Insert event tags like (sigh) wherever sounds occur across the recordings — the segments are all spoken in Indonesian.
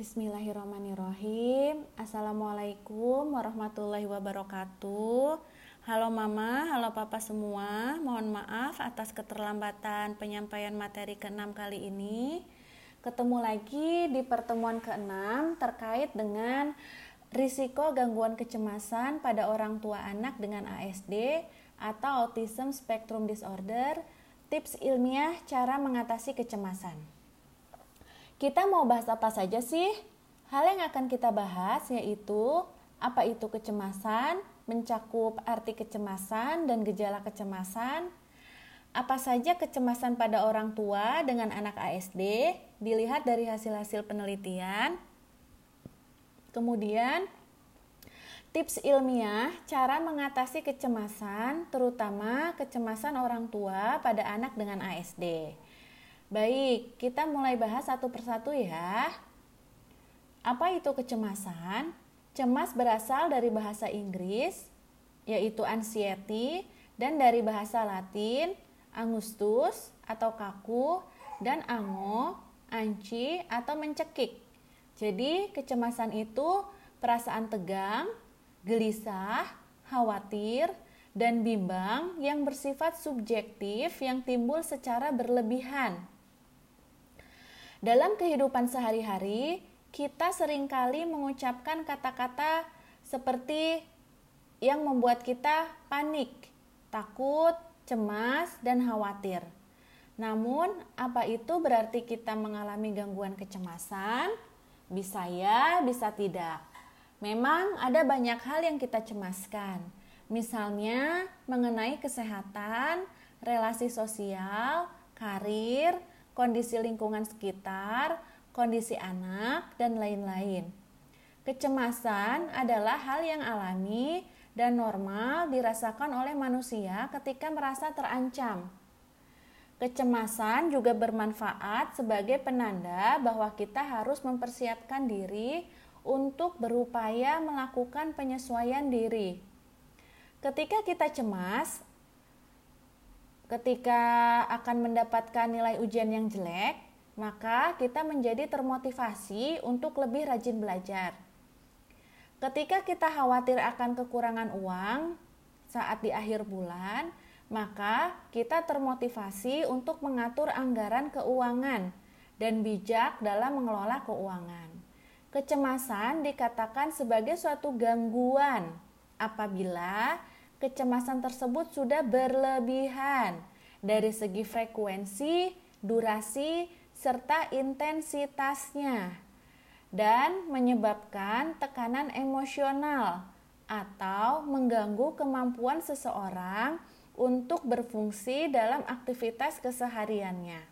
Bismillahirrahmanirrahim. Assalamualaikum warahmatullahi wabarakatuh. Halo Mama, halo Papa semua. Mohon maaf atas keterlambatan penyampaian materi ke-6 kali ini. Ketemu lagi di pertemuan ke-6 terkait dengan risiko gangguan kecemasan pada orang tua anak dengan ASD atau Autism Spectrum Disorder, tips ilmiah cara mengatasi kecemasan. Kita mau bahas apa saja sih? Hal yang akan kita bahas yaitu apa itu kecemasan, mencakup arti kecemasan dan gejala kecemasan, apa saja kecemasan pada orang tua dengan anak ASD dilihat dari hasil-hasil penelitian. Kemudian, tips ilmiah cara mengatasi kecemasan, terutama kecemasan orang tua pada anak dengan ASD. Baik, kita mulai bahas satu persatu ya. Apa itu kecemasan? Cemas berasal dari bahasa Inggris, yaitu anxiety, dan dari bahasa Latin, angustus atau kaku, dan ango, anci atau mencekik. Jadi, kecemasan itu perasaan tegang, gelisah, khawatir, dan bimbang yang bersifat subjektif yang timbul secara berlebihan dalam kehidupan sehari-hari, kita sering kali mengucapkan kata-kata seperti yang membuat kita panik, takut, cemas, dan khawatir. Namun, apa itu berarti kita mengalami gangguan kecemasan? Bisa ya, bisa tidak. Memang ada banyak hal yang kita cemaskan. Misalnya mengenai kesehatan, relasi sosial, karir, kondisi lingkungan sekitar, kondisi anak, dan lain-lain. Kecemasan adalah hal yang alami dan normal dirasakan oleh manusia ketika merasa terancam. Kecemasan juga bermanfaat sebagai penanda bahwa kita harus mempersiapkan diri untuk berupaya melakukan penyesuaian diri. Ketika kita cemas, ketika akan mendapatkan nilai ujian yang jelek, maka kita menjadi termotivasi untuk lebih rajin belajar. Ketika kita khawatir akan kekurangan uang saat di akhir bulan, maka kita termotivasi untuk mengatur anggaran keuangan dan bijak dalam mengelola keuangan. Kecemasan dikatakan sebagai suatu gangguan apabila kecemasan tersebut sudah berlebihan. Dari segi frekuensi, durasi, serta intensitasnya. Dan menyebabkan tekanan emosional atau mengganggu kemampuan seseorang untuk berfungsi dalam aktivitas kesehariannya.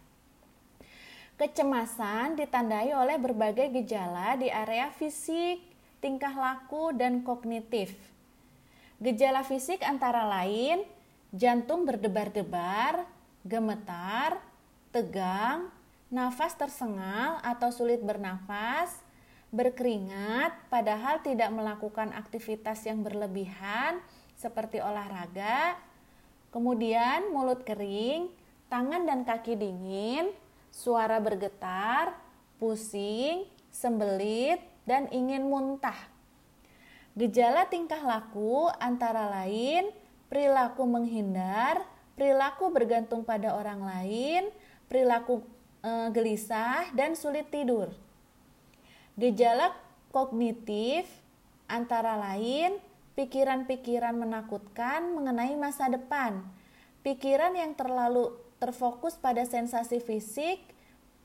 Kecemasan ditandai oleh berbagai gejala di area fisik, tingkah laku, dan kognitif Gejala fisik antara lain jantung berdebar-debar, gemetar, tegang, nafas tersengal atau sulit bernafas, berkeringat padahal tidak melakukan aktivitas yang berlebihan seperti olahraga, kemudian mulut kering, tangan dan kaki dingin, suara bergetar, pusing, sembelit, dan ingin muntah. Gejala tingkah laku antara lain perilaku menghindar, perilaku bergantung pada orang lain, perilaku e, gelisah dan sulit tidur. Gejala kognitif antara lain pikiran-pikiran menakutkan mengenai masa depan, pikiran yang terlalu terfokus pada sensasi fisik,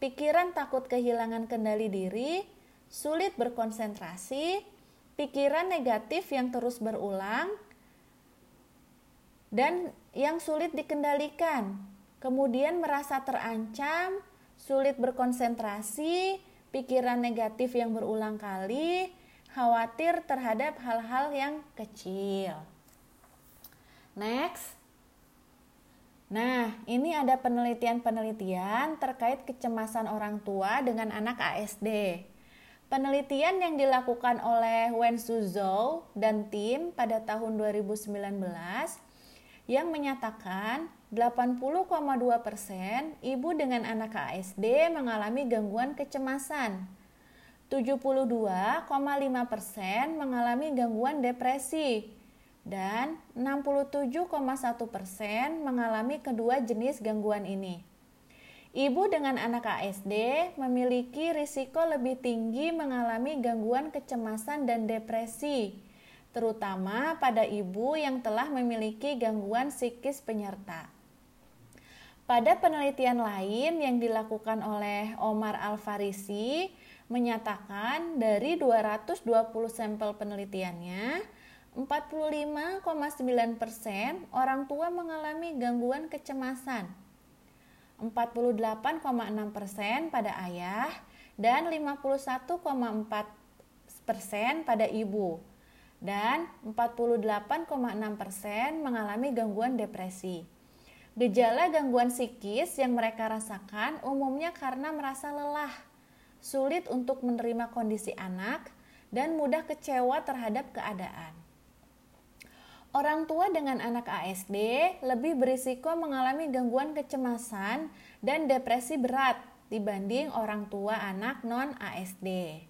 pikiran takut kehilangan kendali diri, sulit berkonsentrasi, pikiran negatif yang terus berulang dan yang sulit dikendalikan. Kemudian merasa terancam, sulit berkonsentrasi, pikiran negatif yang berulang kali, khawatir terhadap hal-hal yang kecil. Next. Nah, ini ada penelitian-penelitian terkait kecemasan orang tua dengan anak ASD. Penelitian yang dilakukan oleh Wen Suzhou dan tim pada tahun 2019 yang menyatakan 80,2% persen ibu dengan anak ASD mengalami gangguan kecemasan. 72,5% mengalami gangguan depresi dan 67,1% mengalami kedua jenis gangguan ini. Ibu dengan anak ASD memiliki risiko lebih tinggi mengalami gangguan kecemasan dan depresi, terutama pada ibu yang telah memiliki gangguan psikis penyerta. Pada penelitian lain yang dilakukan oleh Omar Al-Farisi menyatakan dari 220 sampel penelitiannya, 45,9% orang tua mengalami gangguan kecemasan 48,6 persen pada ayah dan 51,4 persen pada ibu dan 48,6 persen mengalami gangguan depresi. Gejala gangguan psikis yang mereka rasakan umumnya karena merasa lelah, sulit untuk menerima kondisi anak, dan mudah kecewa terhadap keadaan. Orang tua dengan anak ASD lebih berisiko mengalami gangguan kecemasan dan depresi berat dibanding orang tua anak non-ASD.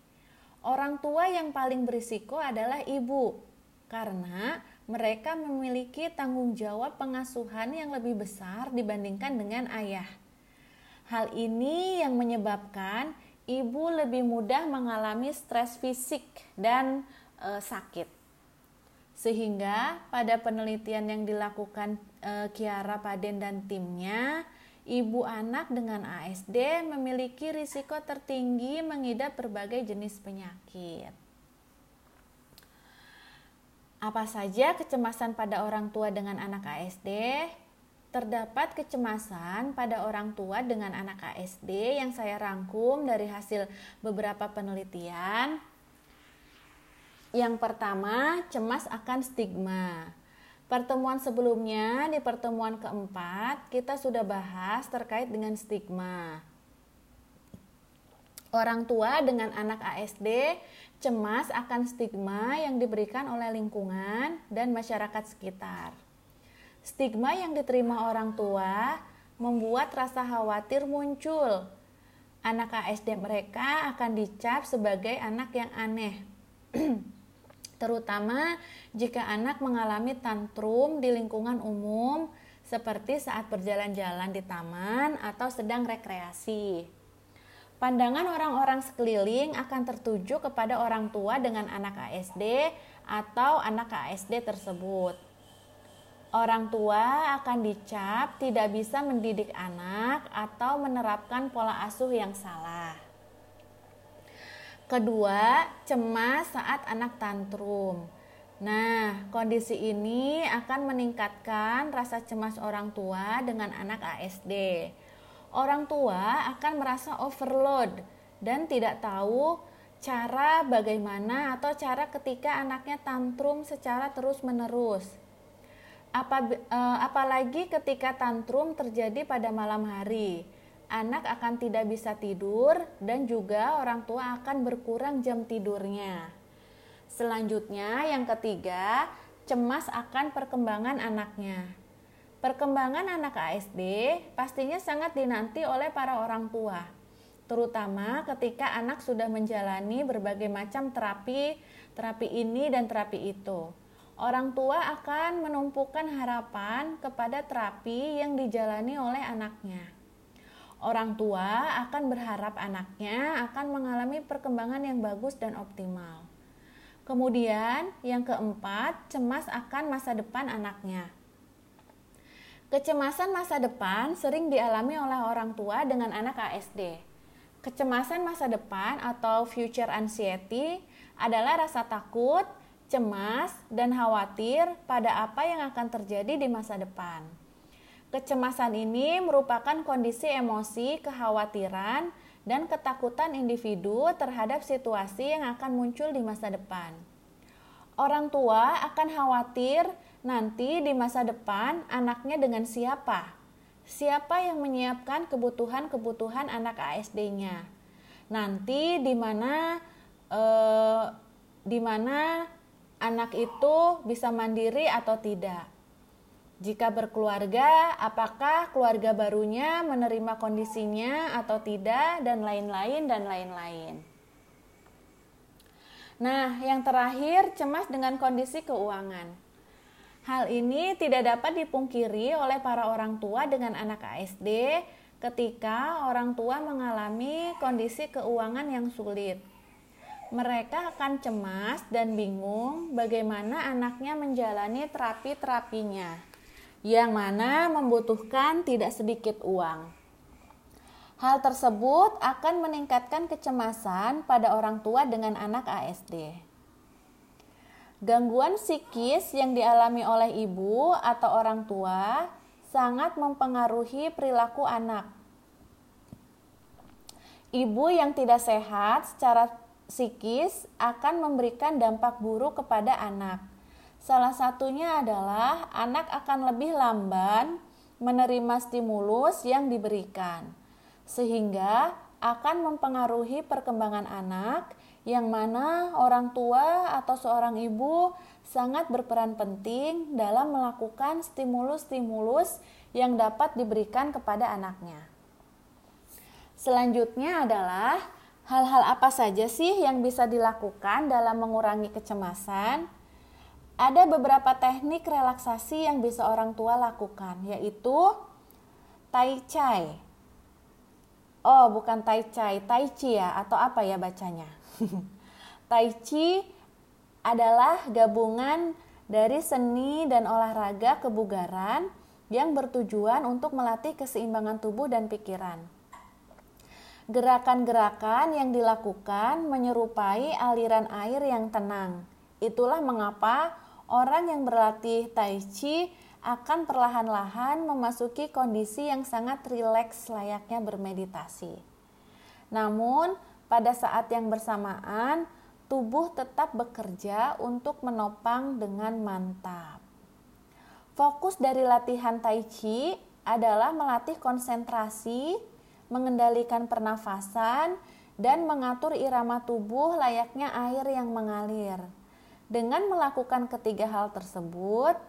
Orang tua yang paling berisiko adalah ibu, karena mereka memiliki tanggung jawab pengasuhan yang lebih besar dibandingkan dengan ayah. Hal ini yang menyebabkan ibu lebih mudah mengalami stres fisik dan e, sakit. Sehingga pada penelitian yang dilakukan e, Kiara Paden dan timnya, ibu anak dengan ASD memiliki risiko tertinggi mengidap berbagai jenis penyakit. Apa saja kecemasan pada orang tua dengan anak ASD? Terdapat kecemasan pada orang tua dengan anak ASD yang saya rangkum dari hasil beberapa penelitian yang pertama, cemas akan stigma. Pertemuan sebelumnya, di pertemuan keempat, kita sudah bahas terkait dengan stigma. Orang tua dengan anak ASD cemas akan stigma yang diberikan oleh lingkungan dan masyarakat sekitar. Stigma yang diterima orang tua membuat rasa khawatir muncul. Anak ASD mereka akan dicap sebagai anak yang aneh. (clears throat) terutama jika anak mengalami tantrum di lingkungan umum seperti saat berjalan-jalan di taman atau sedang rekreasi. Pandangan orang-orang sekeliling akan tertuju kepada orang tua dengan anak ASD atau anak ASD tersebut. Orang tua akan dicap tidak bisa mendidik anak atau menerapkan pola asuh yang salah. Kedua, cemas saat anak tantrum. Nah, kondisi ini akan meningkatkan rasa cemas orang tua dengan anak ASD. Orang tua akan merasa overload dan tidak tahu cara bagaimana atau cara ketika anaknya tantrum secara terus-menerus. Eh, apalagi ketika tantrum terjadi pada malam hari anak akan tidak bisa tidur dan juga orang tua akan berkurang jam tidurnya. Selanjutnya, yang ketiga, cemas akan perkembangan anaknya. Perkembangan anak ASD pastinya sangat dinanti oleh para orang tua, terutama ketika anak sudah menjalani berbagai macam terapi, terapi ini dan terapi itu. Orang tua akan menumpukan harapan kepada terapi yang dijalani oleh anaknya. Orang tua akan berharap anaknya akan mengalami perkembangan yang bagus dan optimal. Kemudian, yang keempat, cemas akan masa depan anaknya. Kecemasan masa depan sering dialami oleh orang tua dengan anak ASD. Kecemasan masa depan atau future anxiety adalah rasa takut, cemas, dan khawatir pada apa yang akan terjadi di masa depan. Kecemasan ini merupakan kondisi emosi, kekhawatiran, dan ketakutan individu terhadap situasi yang akan muncul di masa depan. Orang tua akan khawatir nanti di masa depan anaknya dengan siapa? Siapa yang menyiapkan kebutuhan-kebutuhan anak ASD-nya? Nanti di mana eh, di mana anak itu bisa mandiri atau tidak? Jika berkeluarga, apakah keluarga barunya menerima kondisinya atau tidak, dan lain-lain, dan lain-lain. Nah, yang terakhir, cemas dengan kondisi keuangan. Hal ini tidak dapat dipungkiri oleh para orang tua dengan anak ASD ketika orang tua mengalami kondisi keuangan yang sulit. Mereka akan cemas dan bingung bagaimana anaknya menjalani terapi-terapinya, yang mana membutuhkan tidak sedikit uang. Hal tersebut akan meningkatkan kecemasan pada orang tua dengan anak ASD. Gangguan psikis yang dialami oleh ibu atau orang tua sangat mempengaruhi perilaku anak. Ibu yang tidak sehat secara psikis akan memberikan dampak buruk kepada anak. Salah satunya adalah anak akan lebih lamban menerima stimulus yang diberikan sehingga akan mempengaruhi perkembangan anak yang mana orang tua atau seorang ibu sangat berperan penting dalam melakukan stimulus-stimulus yang dapat diberikan kepada anaknya. Selanjutnya adalah hal-hal apa saja sih yang bisa dilakukan dalam mengurangi kecemasan? Ada beberapa teknik relaksasi yang bisa orang tua lakukan, yaitu Tai Chai Oh, bukan Tai Chai, Tai Chi ya atau apa ya bacanya? (laughs) tai Chi adalah gabungan dari seni dan olahraga kebugaran yang bertujuan untuk melatih keseimbangan tubuh dan pikiran. Gerakan-gerakan yang dilakukan menyerupai aliran air yang tenang. Itulah mengapa orang yang berlatih Tai Chi akan perlahan-lahan memasuki kondisi yang sangat rileks layaknya bermeditasi. Namun, pada saat yang bersamaan, tubuh tetap bekerja untuk menopang dengan mantap. Fokus dari latihan Tai Chi adalah melatih konsentrasi, mengendalikan pernafasan, dan mengatur irama tubuh layaknya air yang mengalir. Dengan melakukan ketiga hal tersebut,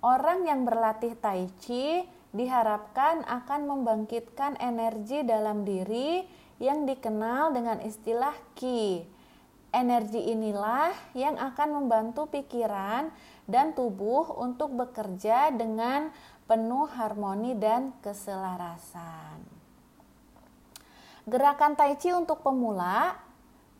Orang yang berlatih tai chi diharapkan akan membangkitkan energi dalam diri yang dikenal dengan istilah ki. Energi inilah yang akan membantu pikiran dan tubuh untuk bekerja dengan penuh harmoni dan keselarasan. Gerakan tai chi untuk pemula,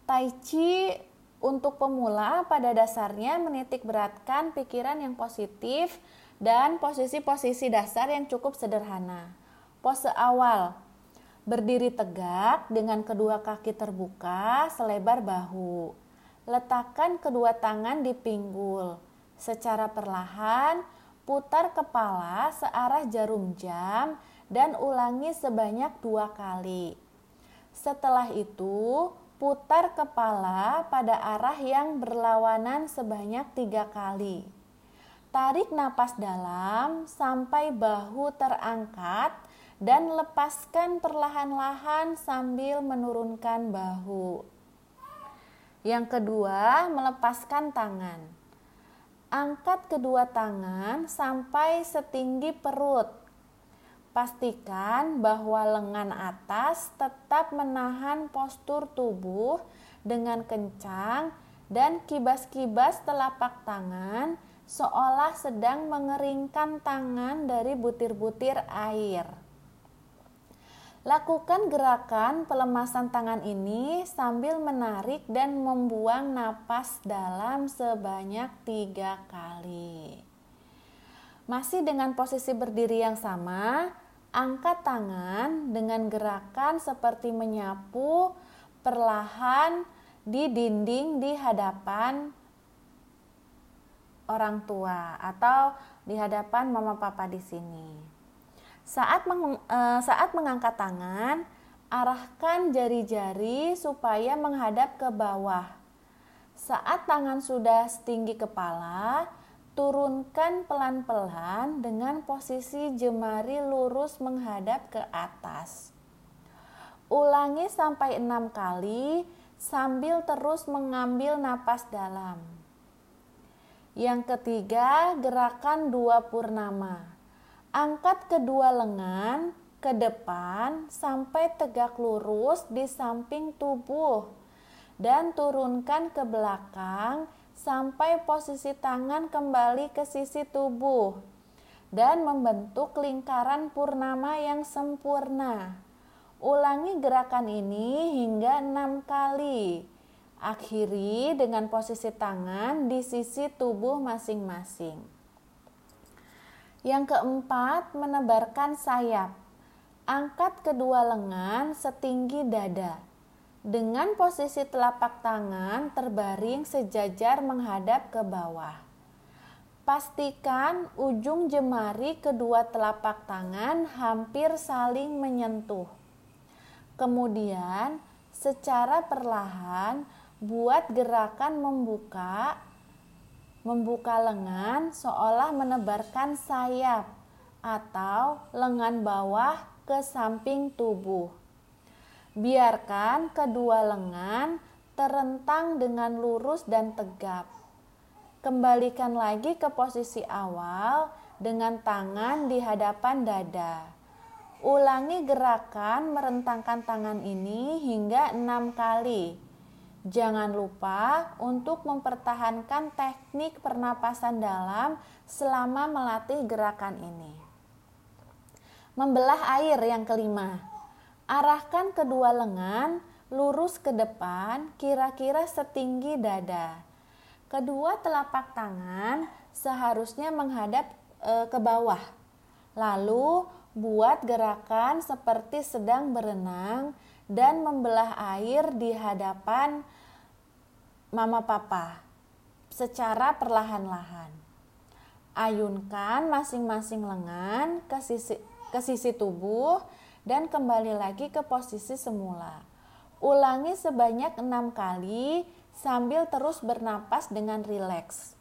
tai chi untuk pemula pada dasarnya menitik beratkan pikiran yang positif dan posisi-posisi dasar yang cukup sederhana. Pose awal, berdiri tegak dengan kedua kaki terbuka selebar bahu. Letakkan kedua tangan di pinggul. Secara perlahan, putar kepala searah jarum jam dan ulangi sebanyak dua kali. Setelah itu, putar kepala pada arah yang berlawanan sebanyak tiga kali. Tarik napas dalam sampai bahu terangkat dan lepaskan perlahan-lahan sambil menurunkan bahu. Yang kedua, melepaskan tangan. Angkat kedua tangan sampai setinggi perut Pastikan bahwa lengan atas tetap menahan postur tubuh dengan kencang dan kibas-kibas telapak tangan seolah sedang mengeringkan tangan dari butir-butir air. Lakukan gerakan pelemasan tangan ini sambil menarik dan membuang napas dalam sebanyak tiga kali. Masih dengan posisi berdiri yang sama, angkat tangan dengan gerakan seperti menyapu perlahan di dinding di hadapan orang tua atau di hadapan mama papa di sini. Saat meng, e, saat mengangkat tangan, arahkan jari-jari supaya menghadap ke bawah. Saat tangan sudah setinggi kepala, turunkan pelan-pelan dengan posisi jemari lurus menghadap ke atas. Ulangi sampai enam kali sambil terus mengambil napas dalam. Yang ketiga, gerakan dua purnama. Angkat kedua lengan ke depan sampai tegak lurus di samping tubuh dan turunkan ke belakang sampai posisi tangan kembali ke sisi tubuh dan membentuk lingkaran purnama yang sempurna. Ulangi gerakan ini hingga enam kali. Akhiri dengan posisi tangan di sisi tubuh masing-masing. Yang keempat, menebarkan sayap. Angkat kedua lengan setinggi dada dengan posisi telapak tangan terbaring sejajar menghadap ke bawah. Pastikan ujung jemari kedua telapak tangan hampir saling menyentuh. Kemudian, secara perlahan buat gerakan membuka membuka lengan seolah menebarkan sayap atau lengan bawah ke samping tubuh. Biarkan kedua lengan terentang dengan lurus dan tegap. Kembalikan lagi ke posisi awal dengan tangan di hadapan dada. Ulangi gerakan merentangkan tangan ini hingga enam kali. Jangan lupa untuk mempertahankan teknik pernapasan dalam selama melatih gerakan ini. Membelah air yang kelima. Arahkan kedua lengan lurus ke depan, kira-kira setinggi dada. Kedua telapak tangan seharusnya menghadap e, ke bawah. Lalu buat gerakan seperti sedang berenang dan membelah air di hadapan mama papa secara perlahan-lahan. Ayunkan masing-masing lengan ke sisi ke sisi tubuh dan kembali lagi ke posisi semula. Ulangi sebanyak enam kali sambil terus bernapas dengan rileks.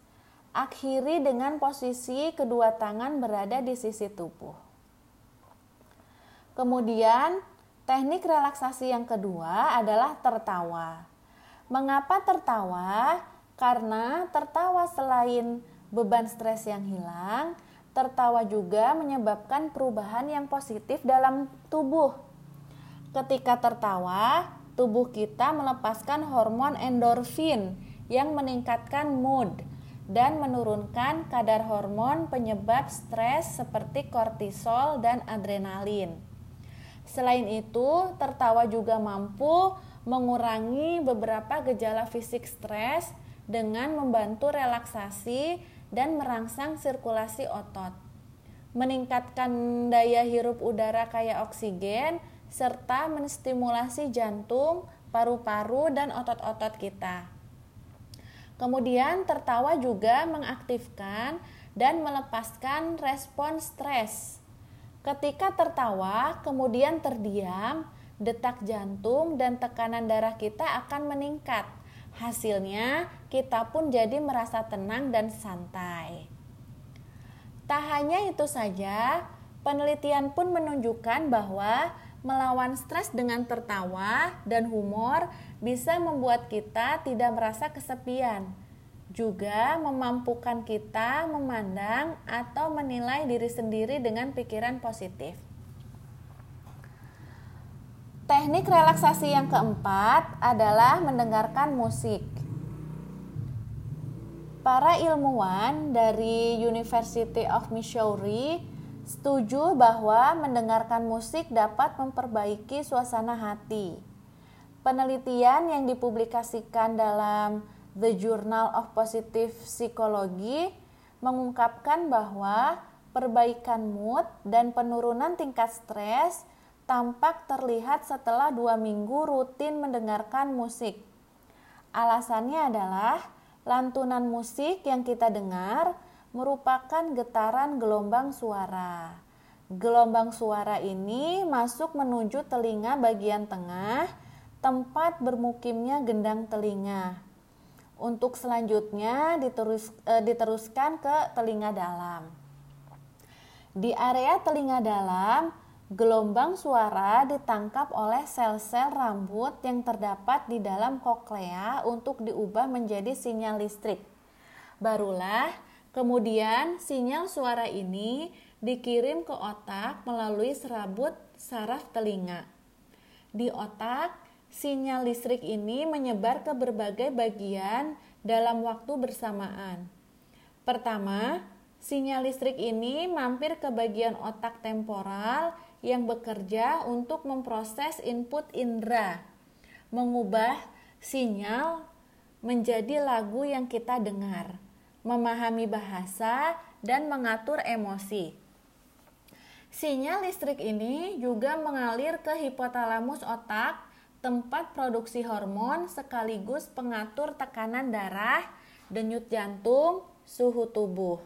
Akhiri dengan posisi kedua tangan berada di sisi tubuh. Kemudian, teknik relaksasi yang kedua adalah tertawa. Mengapa tertawa? Karena tertawa selain beban stres yang hilang, tertawa juga menyebabkan perubahan yang positif dalam tubuh. Ketika tertawa, tubuh kita melepaskan hormon endorfin yang meningkatkan mood dan menurunkan kadar hormon penyebab stres seperti kortisol dan adrenalin. Selain itu, tertawa juga mampu mengurangi beberapa gejala fisik stres dengan membantu relaksasi dan merangsang sirkulasi otot, meningkatkan daya hirup udara kaya oksigen, serta menstimulasi jantung, paru-paru, dan otot-otot kita. Kemudian, tertawa juga mengaktifkan dan melepaskan respon stres. Ketika tertawa, kemudian terdiam, detak jantung dan tekanan darah kita akan meningkat Hasilnya, kita pun jadi merasa tenang dan santai. Tak hanya itu saja, penelitian pun menunjukkan bahwa melawan stres dengan tertawa dan humor bisa membuat kita tidak merasa kesepian. Juga memampukan kita memandang atau menilai diri sendiri dengan pikiran positif. Teknik relaksasi yang keempat adalah mendengarkan musik. Para ilmuwan dari University of Missouri setuju bahwa mendengarkan musik dapat memperbaiki suasana hati. Penelitian yang dipublikasikan dalam The Journal of Positive Psychology mengungkapkan bahwa perbaikan mood dan penurunan tingkat stres tampak terlihat setelah dua minggu rutin mendengarkan musik. Alasannya adalah lantunan musik yang kita dengar merupakan getaran gelombang suara. Gelombang suara ini masuk menuju telinga bagian tengah, tempat bermukimnya gendang telinga. Untuk selanjutnya diterus, eh, diteruskan ke telinga dalam. Di area telinga dalam, Gelombang suara ditangkap oleh sel-sel rambut yang terdapat di dalam koklea untuk diubah menjadi sinyal listrik. Barulah kemudian sinyal suara ini dikirim ke otak melalui serabut saraf telinga. Di otak, sinyal listrik ini menyebar ke berbagai bagian dalam waktu bersamaan. Pertama, sinyal listrik ini mampir ke bagian otak temporal yang bekerja untuk memproses input indera, mengubah sinyal menjadi lagu yang kita dengar, memahami bahasa, dan mengatur emosi. Sinyal listrik ini juga mengalir ke hipotalamus otak, tempat produksi hormon sekaligus pengatur tekanan darah, denyut jantung, suhu tubuh.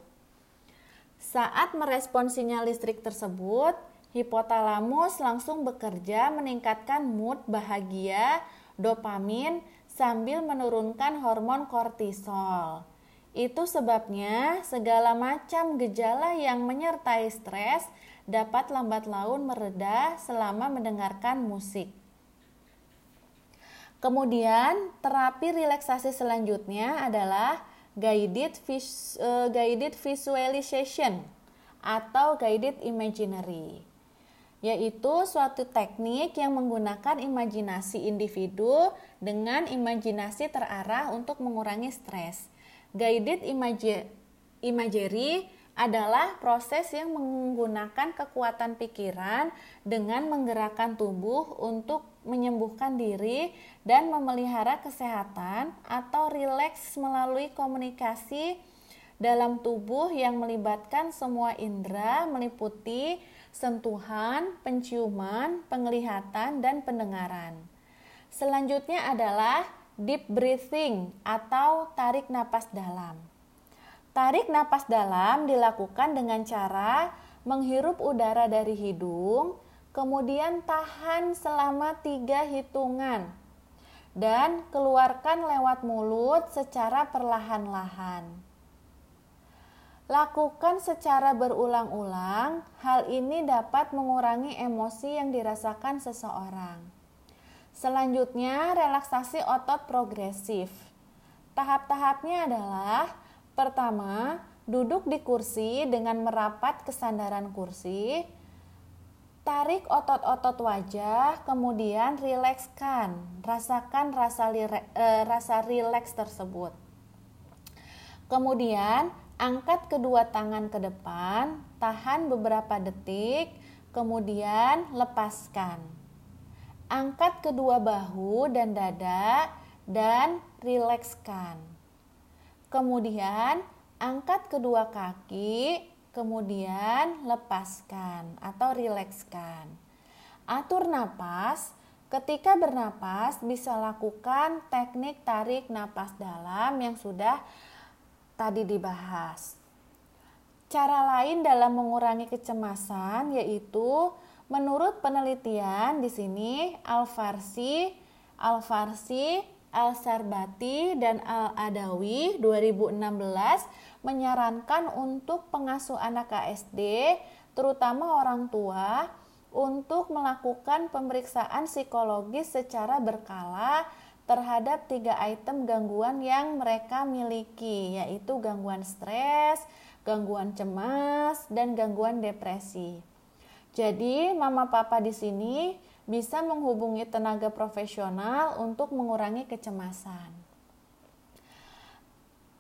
Saat merespon sinyal listrik tersebut, hipotalamus langsung bekerja meningkatkan mood bahagia, dopamin, sambil menurunkan hormon kortisol. Itu sebabnya segala macam gejala yang menyertai stres dapat lambat laun mereda selama mendengarkan musik. Kemudian, terapi relaksasi selanjutnya adalah guided, vis, uh, guided visualization atau guided imaginary yaitu suatu teknik yang menggunakan imajinasi individu dengan imajinasi terarah untuk mengurangi stres. Guided imagery adalah proses yang menggunakan kekuatan pikiran dengan menggerakkan tubuh untuk menyembuhkan diri dan memelihara kesehatan atau rileks melalui komunikasi dalam tubuh yang melibatkan semua indera meliputi sentuhan, penciuman, penglihatan, dan pendengaran. Selanjutnya adalah deep breathing atau tarik napas dalam. Tarik napas dalam dilakukan dengan cara menghirup udara dari hidung, kemudian tahan selama tiga hitungan, dan keluarkan lewat mulut secara perlahan-lahan. Lakukan secara berulang-ulang, hal ini dapat mengurangi emosi yang dirasakan seseorang. Selanjutnya, relaksasi otot progresif. Tahap-tahapnya adalah: pertama, duduk di kursi dengan merapat kesandaran kursi. Tarik otot-otot wajah, kemudian rilekskan. Rasakan rasa, eh, rasa rileks tersebut. Kemudian, Angkat kedua tangan ke depan, tahan beberapa detik, kemudian lepaskan. Angkat kedua bahu dan dada dan rilekskan. Kemudian angkat kedua kaki, kemudian lepaskan atau rilekskan. Atur napas. Ketika bernapas bisa lakukan teknik tarik napas dalam yang sudah tadi dibahas. Cara lain dalam mengurangi kecemasan yaitu menurut penelitian di sini Al-Farsi, Al-Farsi, Al-Sarbati dan Al-Adawi 2016 menyarankan untuk pengasuh anak KSD terutama orang tua untuk melakukan pemeriksaan psikologis secara berkala terhadap tiga item gangguan yang mereka miliki, yaitu gangguan stres, gangguan cemas, dan gangguan depresi. Jadi, mama papa di sini bisa menghubungi tenaga profesional untuk mengurangi kecemasan.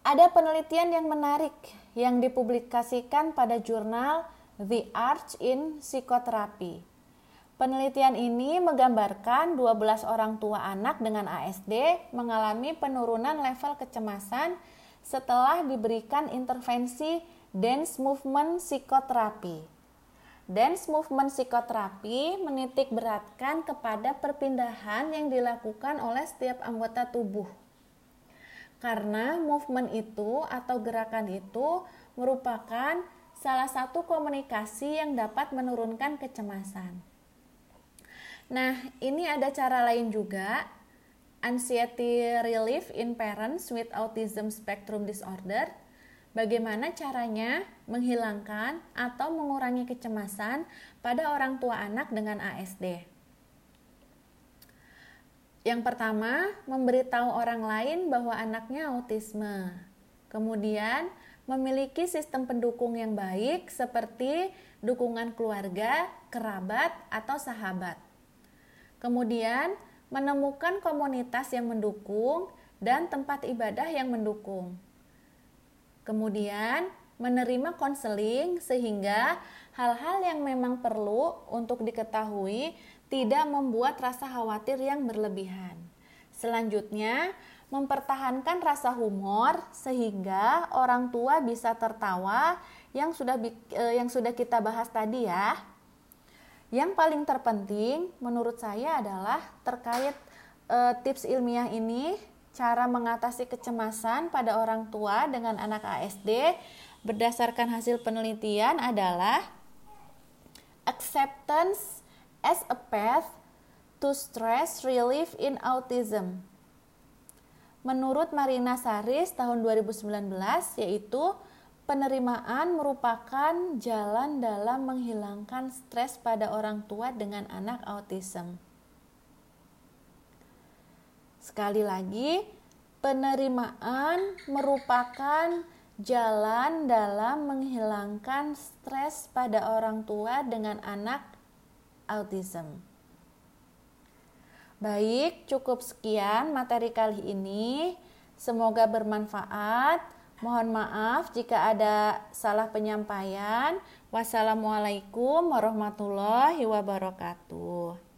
Ada penelitian yang menarik yang dipublikasikan pada jurnal The Arts in Psychotherapy Penelitian ini menggambarkan 12 orang tua anak dengan ASD mengalami penurunan level kecemasan setelah diberikan intervensi dance movement psikoterapi. Dance movement psikoterapi menitik beratkan kepada perpindahan yang dilakukan oleh setiap anggota tubuh. Karena movement itu atau gerakan itu merupakan salah satu komunikasi yang dapat menurunkan kecemasan. Nah, ini ada cara lain juga. Anxiety relief in parents with autism spectrum disorder. Bagaimana caranya menghilangkan atau mengurangi kecemasan pada orang tua anak dengan ASD? Yang pertama, memberitahu orang lain bahwa anaknya autisme. Kemudian, memiliki sistem pendukung yang baik seperti dukungan keluarga, kerabat, atau sahabat. Kemudian, menemukan komunitas yang mendukung dan tempat ibadah yang mendukung. Kemudian, menerima konseling sehingga hal-hal yang memang perlu untuk diketahui tidak membuat rasa khawatir yang berlebihan. Selanjutnya, mempertahankan rasa humor sehingga orang tua bisa tertawa yang sudah eh, yang sudah kita bahas tadi ya. Yang paling terpenting menurut saya adalah terkait eh, tips ilmiah ini cara mengatasi kecemasan pada orang tua dengan anak ASD berdasarkan hasil penelitian adalah acceptance as a path to stress relief in autism. Menurut Marina Saris tahun 2019 yaitu penerimaan merupakan jalan dalam menghilangkan stres pada orang tua dengan anak autism. Sekali lagi, penerimaan merupakan jalan dalam menghilangkan stres pada orang tua dengan anak autism. Baik, cukup sekian materi kali ini. Semoga bermanfaat. Mohon maaf jika ada salah penyampaian. Wassalamualaikum warahmatullahi wabarakatuh.